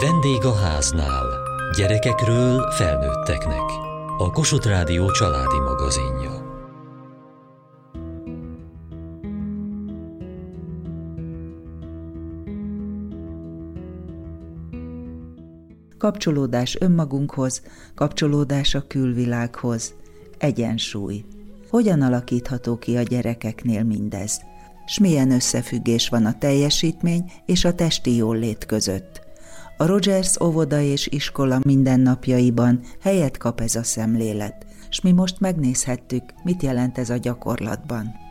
Vendég a háznál. Gyerekekről felnőtteknek. A Kossuth Rádió családi magazinja. Kapcsolódás önmagunkhoz, kapcsolódás a külvilághoz, egyensúly. Hogyan alakítható ki a gyerekeknél mindez? S milyen összefüggés van a teljesítmény és a testi jólét között? A Rogers óvoda és iskola mindennapjaiban helyet kap ez a szemlélet, s mi most megnézhettük, mit jelent ez a gyakorlatban.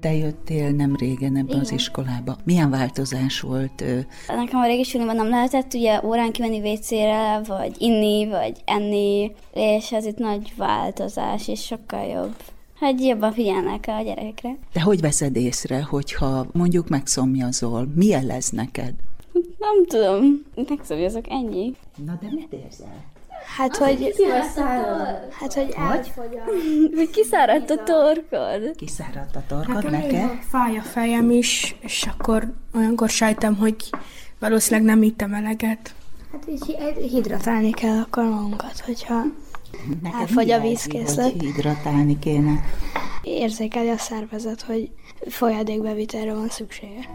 Te jöttél nem régen ebbe Igen. az iskolába. Milyen változás volt? Nekem a régi suliban nem lehetett ugye órán kimenni vécére, vagy inni, vagy enni, és ez itt nagy változás, és sokkal jobb. Hogy jobban figyelnek a gyerekekre. De hogy veszed észre, hogyha mondjuk megszomjazol, mi jelez neked? Nem tudom. Megszomjazok, ennyi. Na de mit érzel? Hát, hogy... Hát, hogy elfogy Hogy kiszáradt a torkod. Kiszáradt a torkod hát, neked? Fáj a fejem is, és akkor olyankor sejtem, hogy valószínűleg nem ittem eleget. Hát így hidratálni kell akkor magunkat, hogyha Neked elfogy a vízkészlet. Hogy hidratálni kéne? Érzékeli a szervezet, hogy folyadékbevitelre van szüksége.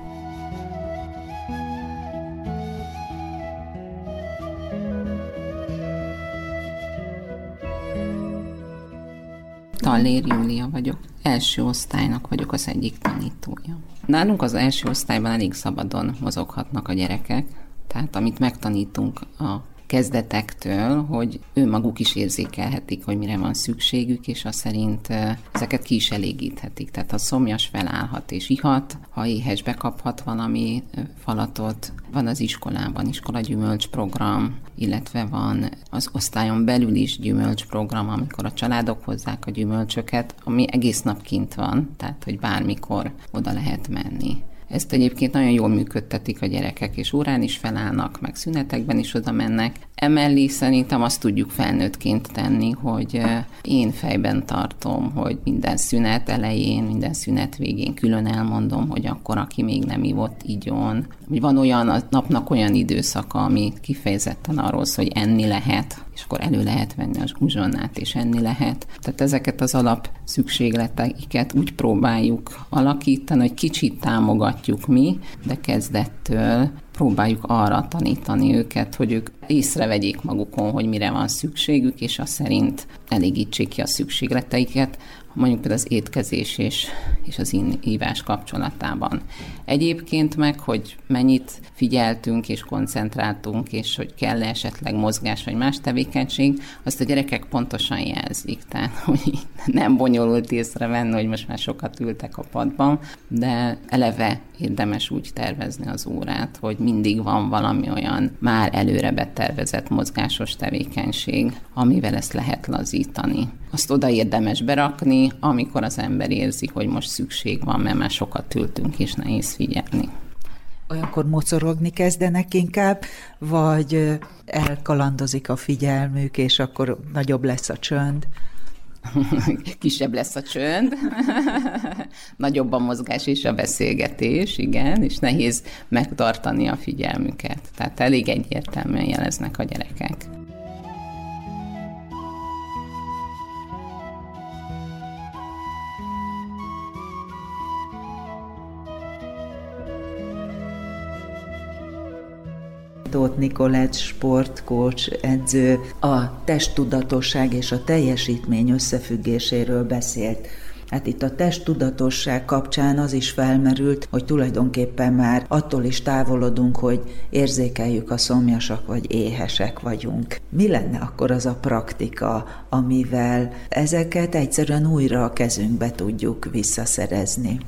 Tallér Júlia vagyok. Első osztálynak vagyok az egyik tanítója. Nálunk az első osztályban elég szabadon mozoghatnak a gyerekek, tehát amit megtanítunk a kezdetektől, hogy ő maguk is érzékelhetik, hogy mire van szükségük, és azt szerint ezeket ki is elégíthetik. Tehát ha szomjas felállhat és ihat, ha éhes bekaphat valami falatot, van az iskolában iskola gyümölcsprogram, illetve van az osztályon belül is gyümölcsprogram, amikor a családok hozzák a gyümölcsöket, ami egész nap kint van, tehát hogy bármikor oda lehet menni. Ezt egyébként nagyon jól működtetik a gyerekek, és órán is felállnak, meg szünetekben is oda mennek. Emellé szerintem azt tudjuk felnőttként tenni, hogy én fejben tartom, hogy minden szünet elején, minden szünet végén külön elmondom, hogy akkor, aki még nem ivott, igyon. Van olyan, a napnak olyan időszaka, ami kifejezetten arról szól, hogy enni lehet, és akkor elő lehet venni az uzsonnát, és enni lehet. Tehát ezeket az alap szükségleteiket úgy próbáljuk alakítani, hogy kicsit támogatjuk mi, de kezdettől próbáljuk arra tanítani őket, hogy ők észrevegyék magukon, hogy mire van szükségük, és azt szerint elégítsék ki a szükségleteiket, mondjuk például az étkezés és, és az ívás kapcsolatában. Egyébként meg, hogy mennyit figyeltünk és koncentráltunk, és hogy kell -e esetleg mozgás vagy más tevékenység, azt a gyerekek pontosan jelzik. Tehát, hogy nem bonyolult észrevenni, hogy most már sokat ültek a padban, de eleve érdemes úgy tervezni az órát, hogy mindig van valami olyan már előre betervezett mozgásos tevékenység, amivel ezt lehet lazítani. Azt oda érdemes berakni, amikor az ember érzi, hogy most szükség van, mert már sokat ültünk és nehéz figyelni. Olyankor mocorogni kezdenek inkább, vagy elkalandozik a figyelmük, és akkor nagyobb lesz a csönd? Kisebb lesz a csönd, nagyobb a mozgás és a beszélgetés, igen, és nehéz megtartani a figyelmüket. Tehát elég egyértelműen jeleznek a gyerekek. Tóth Nikolett, sportkocs, edző a testtudatosság és a teljesítmény összefüggéséről beszélt. Hát itt a testtudatosság kapcsán az is felmerült, hogy tulajdonképpen már attól is távolodunk, hogy érzékeljük a szomjasak vagy éhesek vagyunk. Mi lenne akkor az a praktika, amivel ezeket egyszerűen újra a kezünkbe tudjuk visszaszerezni?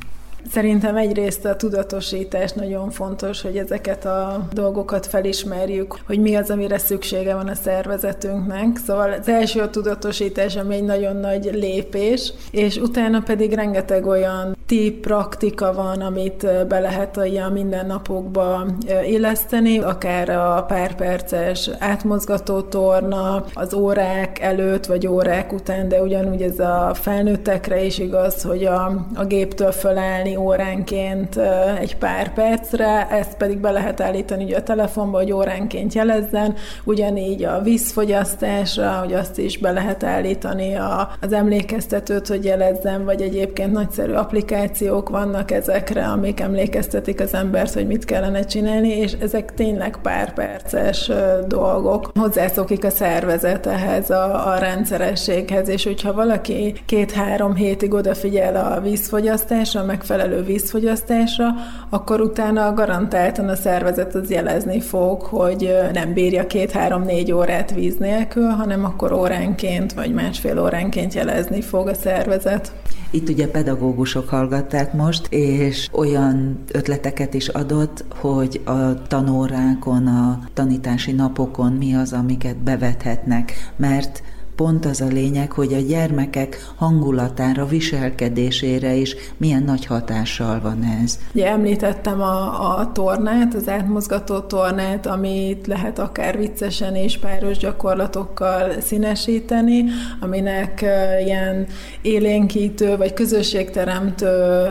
Szerintem egyrészt a tudatosítás nagyon fontos, hogy ezeket a dolgokat felismerjük, hogy mi az, amire szüksége van a szervezetünknek. Szóval az első a tudatosítás, ami egy nagyon nagy lépés, és utána pedig rengeteg olyan tip, praktika van, amit be lehet a mindennapokba illeszteni, akár a pár perces átmozgató torna, az órák előtt vagy órák után, de ugyanúgy ez a felnőttekre is igaz, hogy a, a géptől fölállni óránként egy pár percre, ezt pedig be lehet állítani ugye a telefonba, hogy óránként jelezzen, ugyanígy a vízfogyasztásra, hogy azt is be lehet állítani a, az emlékeztetőt, hogy jelezzen, vagy egyébként nagyszerű applikációk vannak ezekre, amik emlékeztetik az embert, hogy mit kellene csinálni, és ezek tényleg pár perces dolgok. Hozzászokik a szervezet ehhez a, a rendszerességhez, és hogyha valaki két-három hétig odafigyel a vízfogyasztásra, megfelelő megfelelő vízfogyasztásra, akkor utána garantáltan a szervezet az jelezni fog, hogy nem bírja két-három-négy órát víz nélkül, hanem akkor óránként vagy másfél óránként jelezni fog a szervezet. Itt ugye pedagógusok hallgatták most, és olyan ötleteket is adott, hogy a tanórákon, a tanítási napokon mi az, amiket bevethetnek, mert pont az a lényeg, hogy a gyermekek hangulatára, viselkedésére is milyen nagy hatással van ez. Ugye említettem a, a tornát, az átmozgató tornát, amit lehet akár viccesen és páros gyakorlatokkal színesíteni, aminek ilyen élénkítő vagy közösségteremtő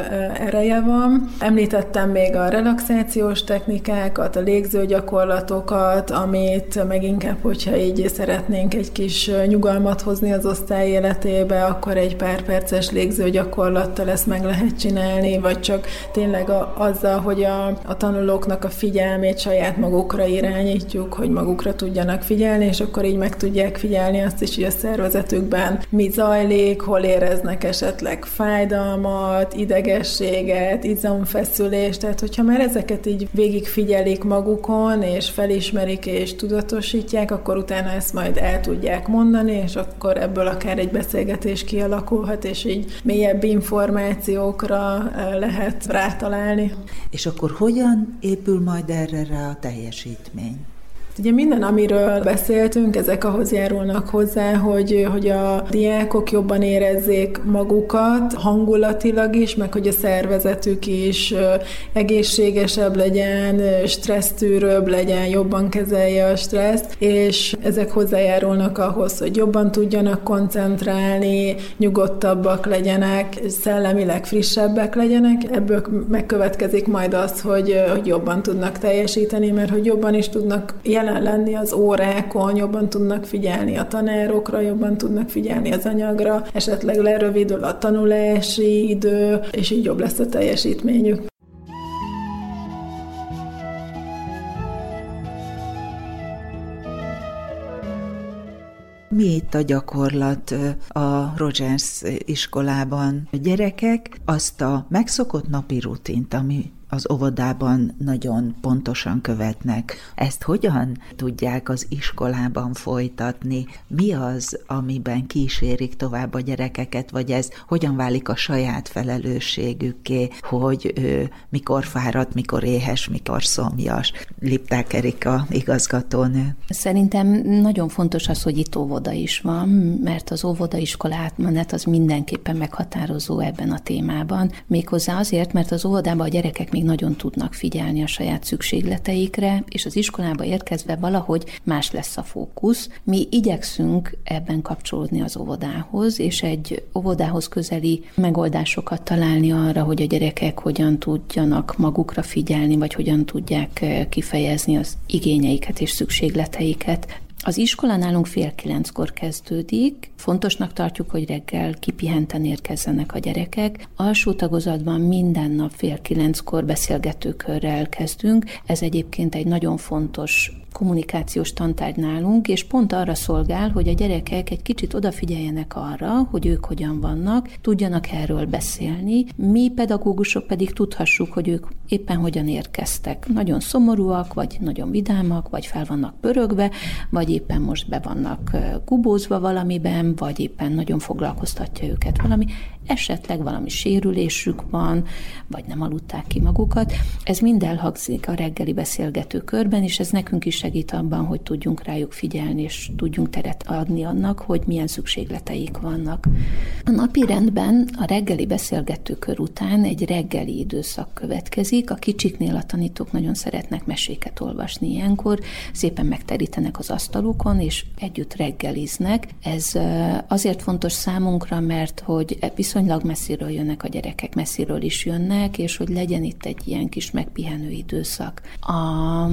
ereje van. Említettem még a relaxációs technikákat, a légző gyakorlatokat, amit meg inkább, hogyha így szeretnénk egy kis nyugalmat izgalmat hozni az osztály életébe, akkor egy pár perces légző gyakorlattal ezt meg lehet csinálni, vagy csak tényleg a, azzal, hogy a, a tanulóknak a figyelmét saját magukra irányítjuk, hogy magukra tudjanak figyelni, és akkor így meg tudják figyelni azt is, hogy a szervezetükben mi zajlik, hol éreznek esetleg fájdalmat, idegességet, izomfeszülést, tehát hogyha már ezeket így végig figyelik magukon, és felismerik és tudatosítják, akkor utána ezt majd el tudják mondani, és akkor ebből akár egy beszélgetés kialakulhat, és így mélyebb információkra lehet rátalálni. És akkor hogyan épül majd erre rá a teljesítmény? Ugye minden, amiről beszéltünk, ezek ahhoz járulnak hozzá, hogy, hogy a diákok jobban érezzék magukat hangulatilag is, meg hogy a szervezetük is egészségesebb legyen, stressztűrőbb legyen, jobban kezelje a stresszt, és ezek hozzájárulnak ahhoz, hogy jobban tudjanak koncentrálni, nyugodtabbak legyenek, szellemileg frissebbek legyenek. Ebből megkövetkezik majd az, hogy, hogy jobban tudnak teljesíteni, mert hogy jobban is tudnak jelen jelen lenni az órákon, jobban tudnak figyelni a tanárokra, jobban tudnak figyelni az anyagra, esetleg lerövidül a tanulási idő, és így jobb lesz a teljesítményük. Mi itt a gyakorlat a Rogers iskolában? A gyerekek azt a megszokott napi rutint, ami az óvodában nagyon pontosan követnek. Ezt hogyan tudják az iskolában folytatni? Mi az, amiben kísérik tovább a gyerekeket, vagy ez hogyan válik a saját felelősségükké, hogy ő mikor fáradt, mikor éhes, mikor szomjas? Lipták Erika igazgatónő. Szerintem nagyon fontos az, hogy itt óvoda is van, mert az óvodaiskolát átmenet az mindenképpen meghatározó ebben a témában. Méghozzá azért, mert az óvodában a gyerekek még nagyon tudnak figyelni a saját szükségleteikre, és az iskolába érkezve valahogy más lesz a fókusz. Mi igyekszünk ebben kapcsolódni az óvodához, és egy óvodához közeli megoldásokat találni arra, hogy a gyerekek hogyan tudjanak magukra figyelni, vagy hogyan tudják kifejezni az igényeiket és szükségleteiket. Az iskola nálunk fél kilenckor kezdődik. Fontosnak tartjuk, hogy reggel kipihenten érkezzenek a gyerekek. Alsó tagozatban minden nap fél kilenckor beszélgetőkörrel kezdünk. Ez egyébként egy nagyon fontos kommunikációs tantárgy nálunk, és pont arra szolgál, hogy a gyerekek egy kicsit odafigyeljenek arra, hogy ők hogyan vannak, tudjanak erről beszélni, mi pedagógusok pedig tudhassuk, hogy ők éppen hogyan érkeztek. Nagyon szomorúak, vagy nagyon vidámak, vagy fel vannak pörögve, vagy éppen most be vannak kubózva valamiben, vagy éppen nagyon foglalkoztatja őket valami esetleg valami sérülésük van, vagy nem aludták ki magukat. Ez mind elhangzik a reggeli beszélgető körben, és ez nekünk is segít abban, hogy tudjunk rájuk figyelni, és tudjunk teret adni annak, hogy milyen szükségleteik vannak. A napi rendben a reggeli beszélgető kör után egy reggeli időszak következik. A kicsiknél a tanítók nagyon szeretnek meséket olvasni ilyenkor, szépen megterítenek az asztalukon, és együtt reggeliznek. Ez azért fontos számunkra, mert hogy viszont viszonylag messziről jönnek a gyerekek, messziről is jönnek, és hogy legyen itt egy ilyen kis megpihenő időszak. A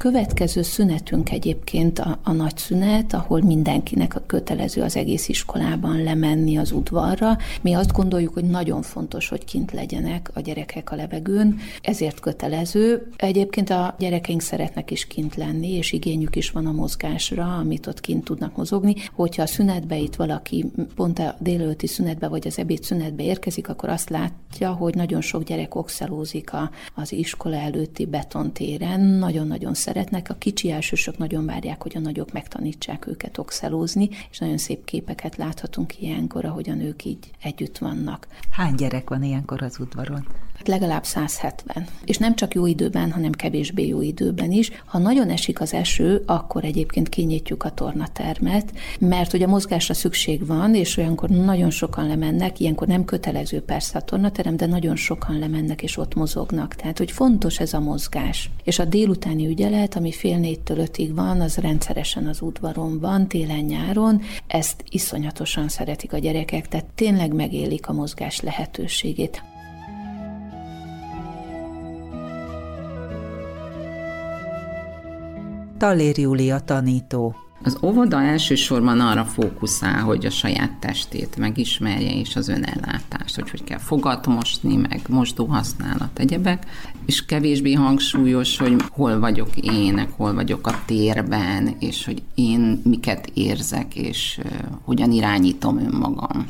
Következő szünetünk egyébként a, a nagy szünet, ahol mindenkinek a kötelező az egész iskolában lemenni az udvarra. Mi azt gondoljuk, hogy nagyon fontos, hogy kint legyenek a gyerekek a levegőn, ezért kötelező. Egyébként a gyerekeink szeretnek is kint lenni, és igényük is van a mozgásra, amit ott kint tudnak mozogni. Hogyha a szünetbe itt valaki pont a délelőtti szünetbe vagy az ebéd szünetbe érkezik, akkor azt látja, hogy nagyon sok gyerek oxelózik a, az iskola előtti betontéren. Nagyon-nagyon szeretnek, a kicsi elsősök nagyon várják, hogy a nagyok megtanítsák őket oxelózni, és nagyon szép képeket láthatunk ilyenkor, ahogyan ők így együtt vannak. Hány gyerek van ilyenkor az udvaron? Hát legalább 170. És nem csak jó időben, hanem kevésbé jó időben is. Ha nagyon esik az eső, akkor egyébként kinyitjuk a tornatermet, mert ugye mozgásra szükség van, és olyankor nagyon sokan lemennek, ilyenkor nem kötelező persze a tornaterem, de nagyon sokan lemennek és ott mozognak. Tehát, hogy fontos ez a mozgás. És a délutáni ügyelet, ami fél négytől ötig van, az rendszeresen az udvaron van, télen-nyáron. Ezt iszonyatosan szeretik a gyerekek, tehát tényleg megélik a mozgás lehetőségét. Talér Júlia tanító. Az óvoda elsősorban arra fókuszál, hogy a saját testét megismerje, és az önellátást, hogy hogy kell fogat mosni, meg mosdó használat, egyebek, és kevésbé hangsúlyos, hogy hol vagyok én, hol vagyok a térben, és hogy én miket érzek, és hogyan irányítom önmagam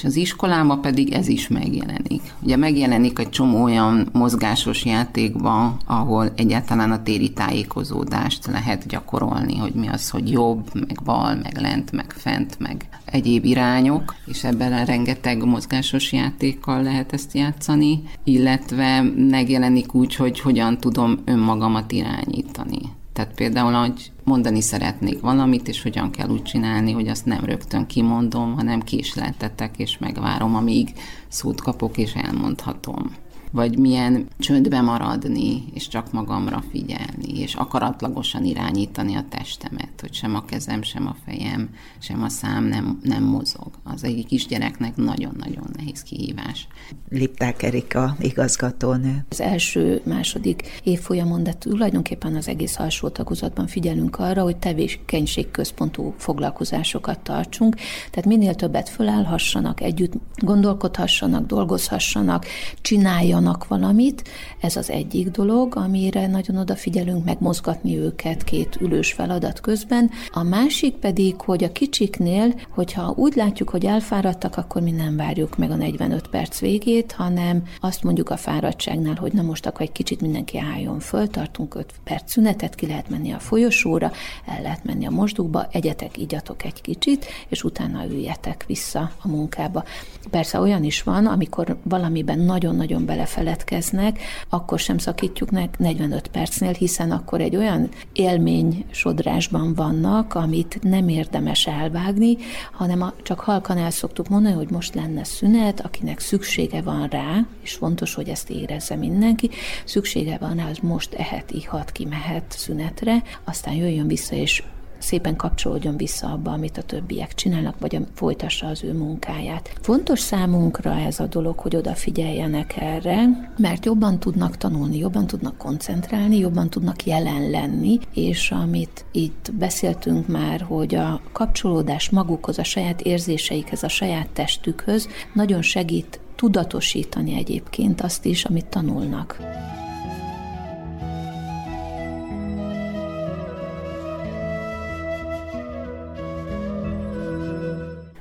és az iskolában pedig ez is megjelenik. Ugye megjelenik egy csomó olyan mozgásos játékban, ahol egyáltalán a téri tájékozódást lehet gyakorolni, hogy mi az, hogy jobb, meg bal, meg lent, meg fent, meg egyéb irányok, és ebben rengeteg mozgásos játékkal lehet ezt játszani, illetve megjelenik úgy, hogy hogyan tudom önmagamat irányítani. Tehát például, hogy mondani szeretnék valamit, és hogyan kell úgy csinálni, hogy azt nem rögtön kimondom, hanem késleltetek, és megvárom, amíg szót kapok, és elmondhatom vagy milyen csöndbe maradni, és csak magamra figyelni, és akaratlagosan irányítani a testemet, hogy sem a kezem, sem a fejem, sem a szám nem, nem mozog. Az egyik kisgyereknek nagyon-nagyon nehéz kihívás. Lipták Erika igazgatónő. Az első, második évfolyamon, de tulajdonképpen az egész alsó tagozatban figyelünk arra, hogy tevékenységközpontú foglalkozásokat tartsunk, tehát minél többet fölállhassanak, együtt gondolkodhassanak, dolgozhassanak, csináljanak, mondanak valamit, ez az egyik dolog, amire nagyon odafigyelünk megmozgatni őket két ülős feladat közben. A másik pedig, hogy a kicsiknél, hogyha úgy látjuk, hogy elfáradtak, akkor mi nem várjuk meg a 45 perc végét, hanem azt mondjuk a fáradtságnál, hogy na most akkor egy kicsit mindenki álljon föl, tartunk 5 perc szünetet, ki lehet menni a folyosóra, el lehet menni a mosdókba, egyetek, igyatok egy kicsit, és utána üljetek vissza a munkába. Persze olyan is van, amikor valamiben nagyon-nagyon bele feledkeznek, akkor sem szakítjuk meg 45 percnél, hiszen akkor egy olyan élmény sodrásban vannak, amit nem érdemes elvágni, hanem a, csak halkan el szoktuk mondani, hogy most lenne szünet, akinek szüksége van rá, és fontos, hogy ezt érezze mindenki, szüksége van rá, az most ehet, ihat, kimehet szünetre, aztán jöjjön vissza, és szépen kapcsolódjon vissza abba, amit a többiek csinálnak, vagy folytassa az ő munkáját. Fontos számunkra ez a dolog, hogy odafigyeljenek erre, mert jobban tudnak tanulni, jobban tudnak koncentrálni, jobban tudnak jelen lenni, és amit itt beszéltünk már, hogy a kapcsolódás magukhoz, a saját érzéseikhez, a saját testükhöz nagyon segít tudatosítani egyébként azt is, amit tanulnak.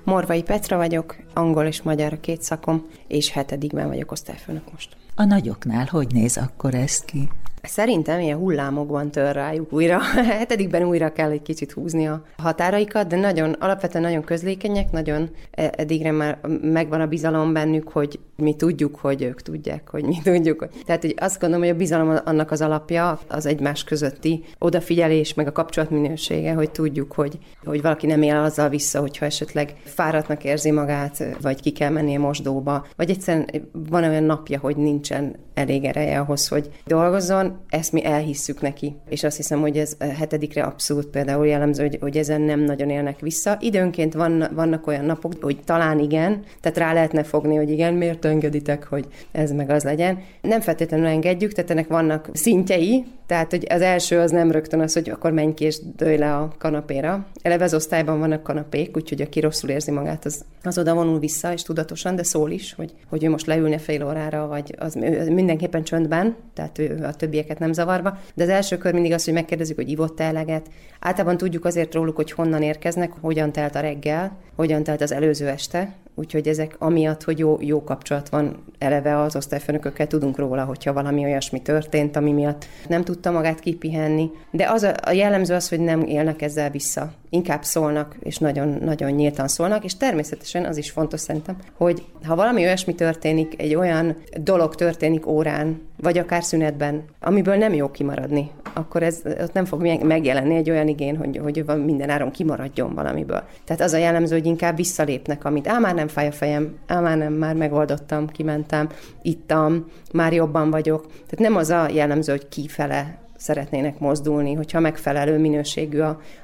Morvai Petra vagyok, angol és magyar a két szakom, és hetedikben vagyok osztályfőnök most. A nagyoknál hogy néz akkor ez ki? Szerintem ilyen hullámokban tör rájuk újra. Hetedikben újra kell egy kicsit húzni a határaikat, de nagyon, alapvetően nagyon közlékenyek, nagyon e, eddigre már megvan a bizalom bennük, hogy mi tudjuk, hogy ők tudják, hogy mi tudjuk. Tehát hogy azt gondolom, hogy a bizalom annak az alapja, az egymás közötti odafigyelés, meg a kapcsolatminősége, hogy tudjuk, hogy, hogy valaki nem él azzal vissza, hogyha esetleg fáradtnak érzi magát, vagy ki kell mennie mosdóba, vagy egyszerűen van olyan napja, hogy nincsen elég ereje ahhoz, hogy dolgozzon, ezt mi elhisszük neki. És azt hiszem, hogy ez hetedikre abszolút például jellemző, hogy, hogy ezen nem nagyon élnek vissza. Időnként van, vannak olyan napok, hogy talán igen, tehát rá lehetne fogni, hogy igen, miért engeditek, hogy ez meg az legyen. Nem feltétlenül engedjük, tehát ennek vannak szintjei, tehát hogy az első az nem rögtön az, hogy akkor menj ki és dőj le a kanapéra. Eleve az osztályban vannak kanapék, úgyhogy aki rosszul érzi magát, az, az oda vonul vissza, és tudatosan, de szól is, hogy, hogy ő most leülne fél órára, vagy az mindenképpen csöndben, tehát ő a többi többieket nem zavarba, de az első kör mindig az, hogy megkérdezzük, hogy ivott eleget. Általában tudjuk azért róluk, hogy honnan érkeznek, hogyan telt a reggel, hogyan telt az előző este, úgyhogy ezek amiatt, hogy jó, jó kapcsolat van eleve az osztályfőnökökkel, tudunk róla, hogyha valami olyasmi történt, ami miatt nem tudta magát kipihenni. De az a, a jellemző az, hogy nem élnek ezzel vissza. Inkább szólnak, és nagyon-nagyon nyíltan szólnak, és természetesen az is fontos szerintem, hogy ha valami olyasmi történik, egy olyan dolog történik órán, vagy akár szünetben, amiből nem jó kimaradni, akkor ez ott nem fog megjelenni egy olyan igény, hogy, hogy minden áron kimaradjon valamiből. Tehát az a jellemző, hogy inkább visszalépnek, amit á, már nem fáj a fejem, á, már nem, már megoldottam, kimentem, ittam, már jobban vagyok. Tehát nem az a jellemző, hogy kifele szeretnének mozdulni, hogyha megfelelő minőségű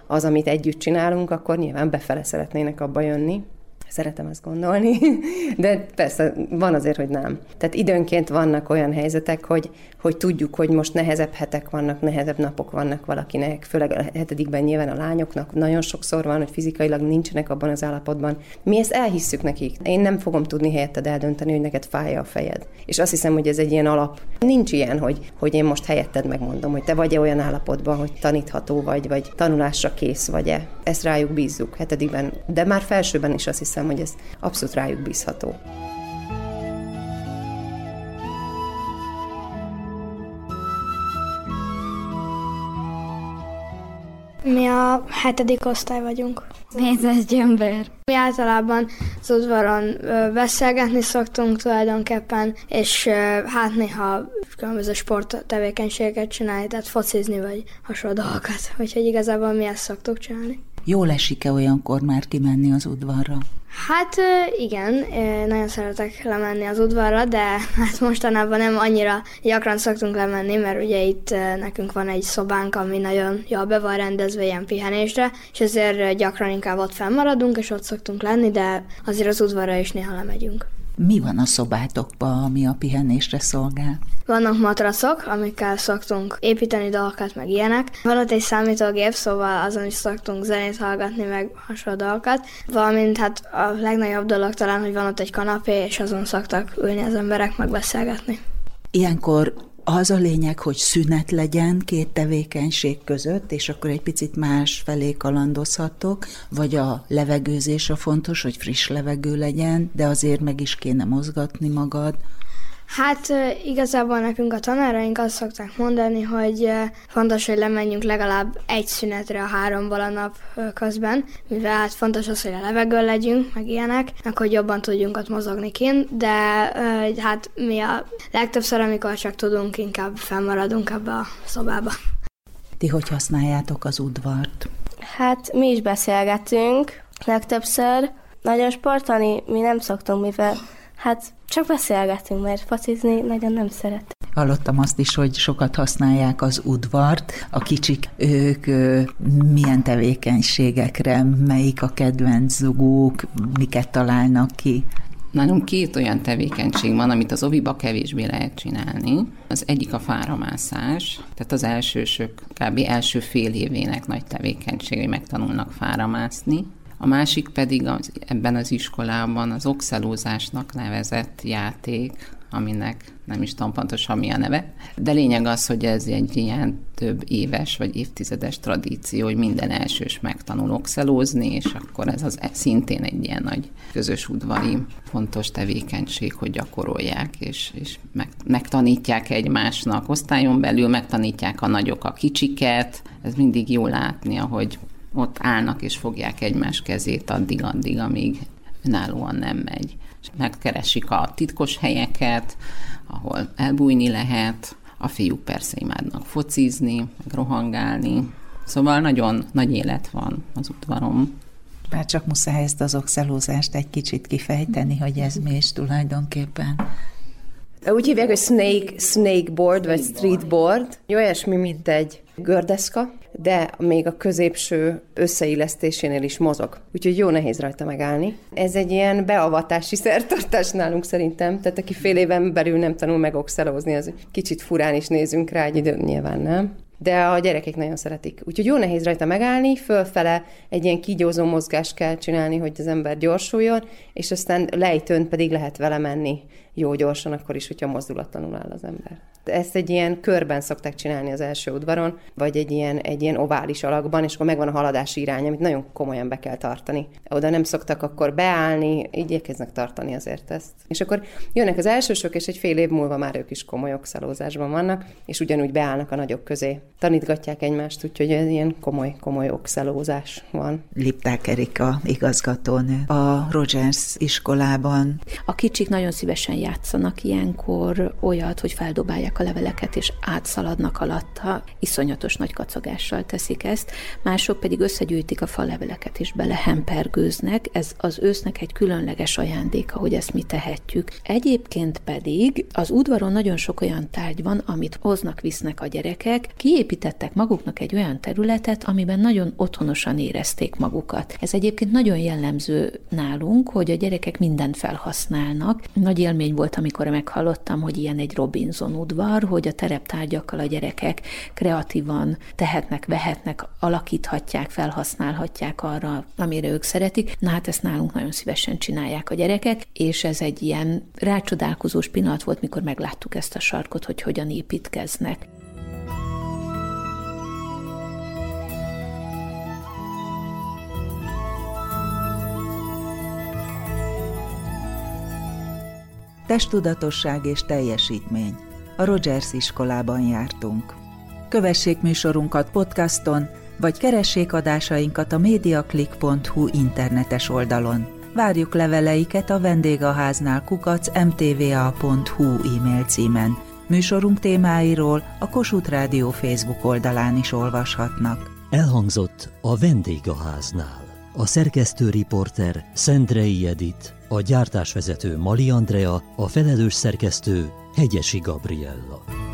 az, amit együtt csinálunk, akkor nyilván befele szeretnének abba jönni. Szeretem ezt gondolni, de persze van azért, hogy nem. Tehát időnként vannak olyan helyzetek, hogy, hogy tudjuk, hogy most nehezebb hetek vannak, nehezebb napok vannak valakinek, főleg a hetedikben nyilván a lányoknak nagyon sokszor van, hogy fizikailag nincsenek abban az állapotban. Mi ezt elhisszük nekik. Én nem fogom tudni helyetted eldönteni, hogy neked fájja a fejed. És azt hiszem, hogy ez egy ilyen alap. Nincs ilyen, hogy, hogy én most helyetted megmondom, hogy te vagy-e olyan állapotban, hogy tanítható vagy, vagy tanulásra kész vagy-e. Ezt rájuk bízzuk hetedikben, de már felsőben is azt hiszem, hogy ez abszolút rájuk bízható. Mi a hetedik osztály vagyunk. Mézes gyömbér. Mi általában az udvaron beszélgetni szoktunk tulajdonképpen, és hát néha különböző sporttevékenységeket csinálni, tehát focizni vagy hasonló dolgokat. Úgyhogy igazából mi ezt szoktuk csinálni. Jól esik-e olyankor már kimenni az udvarra? Hát igen, nagyon szeretek lemenni az udvarra, de hát mostanában nem annyira gyakran szoktunk lemenni, mert ugye itt nekünk van egy szobánk, ami nagyon jól be van rendezve ilyen pihenésre, és ezért gyakran inkább ott fennmaradunk, és ott szoktunk lenni, de azért az udvarra is néha lemegyünk. Mi van a szobátokban, ami a pihenésre szolgál? Vannak matracok, amikkel szoktunk építeni dolgokat, meg ilyenek. Van ott egy számítógép, szóval azon is szoktunk zenét hallgatni, meg hasonló dolgokat. Valamint hát a legnagyobb dolog talán, hogy van ott egy kanapé, és azon szoktak ülni az emberek, meg beszélgetni. Ilyenkor az a lényeg, hogy szünet legyen két tevékenység között, és akkor egy picit más felé kalandozhatok, vagy a levegőzés a fontos, hogy friss levegő legyen, de azért meg is kéne mozgatni magad. Hát igazából nekünk a tanáraink azt szokták mondani, hogy fontos, hogy lemenjünk legalább egy szünetre a háromból a nap közben, mivel hát fontos az, hogy a levegőn legyünk, meg ilyenek, meg hogy jobban tudjunk ott mozogni kint, de hát mi a legtöbbször, amikor csak tudunk, inkább fennmaradunk ebbe a szobába. Ti hogy használjátok az udvart? Hát mi is beszélgetünk legtöbbször. Nagyon sportolni mi nem szoktunk, mivel Hát csak beszélgetünk, mert focizni nagyon nem szeret. Hallottam azt is, hogy sokat használják az udvart. A kicsik, ők milyen tevékenységekre, melyik a kedvenc zugók, miket találnak ki? Nálunk két olyan tevékenység van, amit az oviba kevésbé lehet csinálni. Az egyik a fáramászás, tehát az elsősök kb. első fél évének nagy tevékenység, hogy megtanulnak fáramászni A másik pedig az, ebben az iskolában az oxelózásnak nevezett játék, aminek nem is tudom pontosan mi a neve, de lényeg az, hogy ez egy ilyen több éves vagy évtizedes tradíció, hogy minden elsős megtanul oxelózni, és akkor ez az szintén egy ilyen nagy közös udvari fontos tevékenység, hogy gyakorolják, és, és meg, megtanítják egymásnak. Osztályon belül megtanítják a nagyok a kicsiket, ez mindig jó látni, ahogy ott állnak és fogják egymás kezét addig-addig, amíg önállóan nem megy. És megkeresik a titkos helyeket, ahol elbújni lehet, a fiúk persze imádnak focizni, meg rohangálni, szóval nagyon nagy élet van az udvarom. Bár csak muszáj ezt az oxelózást egy kicsit kifejteni, hogy ez mi is tulajdonképpen. Úgy hívják, hogy snake, snake board, vagy street board. Olyasmi, mint egy gördeszka, de még a középső összeillesztésénél is mozog. Úgyhogy jó nehéz rajta megállni. Ez egy ilyen beavatási szertartás nálunk szerintem, tehát aki fél éven belül nem tanul meg oxelózni, az kicsit furán is nézünk rá egy időn, nyilván nem de a gyerekek nagyon szeretik. Úgyhogy jó nehéz rajta megállni, fölfele egy ilyen kígyózó mozgást kell csinálni, hogy az ember gyorsuljon, és aztán lejtőn pedig lehet vele menni jó gyorsan, akkor is, hogyha mozdulatlanul áll az ember. Ezt egy ilyen körben szokták csinálni az első udvaron, vagy egy ilyen, egy ilyen ovális alakban, és akkor megvan a haladási irány, amit nagyon komolyan be kell tartani. Oda nem szoktak akkor beállni, igyekeznek tartani azért ezt. És akkor jönnek az elsősök, és egy fél év múlva már ők is komoly okszalózásban vannak, és ugyanúgy beállnak a nagyok közé. Tanítgatják egymást, úgyhogy ez ilyen komoly, komoly okszalózás van. Lipták Erika igazgatónő a Rogers iskolában. A kicsik nagyon szívesen játszanak ilyenkor olyat, hogy feldobálják a leveleket, és átszaladnak alatta, iszonyatos nagy kacagással teszik ezt, mások pedig összegyűjtik a faleveleket, és belehempergőznek, ez az ősznek egy különleges ajándéka, hogy ezt mi tehetjük. Egyébként pedig az udvaron nagyon sok olyan tárgy van, amit hoznak, visznek a gyerekek, kiépítettek maguknak egy olyan területet, amiben nagyon otthonosan érezték magukat. Ez egyébként nagyon jellemző nálunk, hogy a gyerekek mindent felhasználnak. Nagy élmény volt, amikor meghallottam, hogy ilyen egy Robinson udvar, hogy a tereptárgyakkal a gyerekek kreatívan tehetnek, vehetnek, alakíthatják, felhasználhatják arra, amire ők szeretik. Na hát ezt nálunk nagyon szívesen csinálják a gyerekek, és ez egy ilyen rácsodálkozós pillanat volt, mikor megláttuk ezt a sarkot, hogy hogyan építkeznek. Testudatosság és teljesítmény. A Rogers iskolában jártunk. Kövessék műsorunkat podcaston, vagy keressék adásainkat a mediaclick.hu internetes oldalon. Várjuk leveleiket a vendégháznál kukac mtva.hu e-mail címen. Műsorunk témáiról a Kossuth Rádió Facebook oldalán is olvashatnak. Elhangzott a vendégháznál. A szerkesztő riporter Szendrei Edit, a gyártásvezető Mali Andrea, a felelős szerkesztő Hegyesi Gabriella.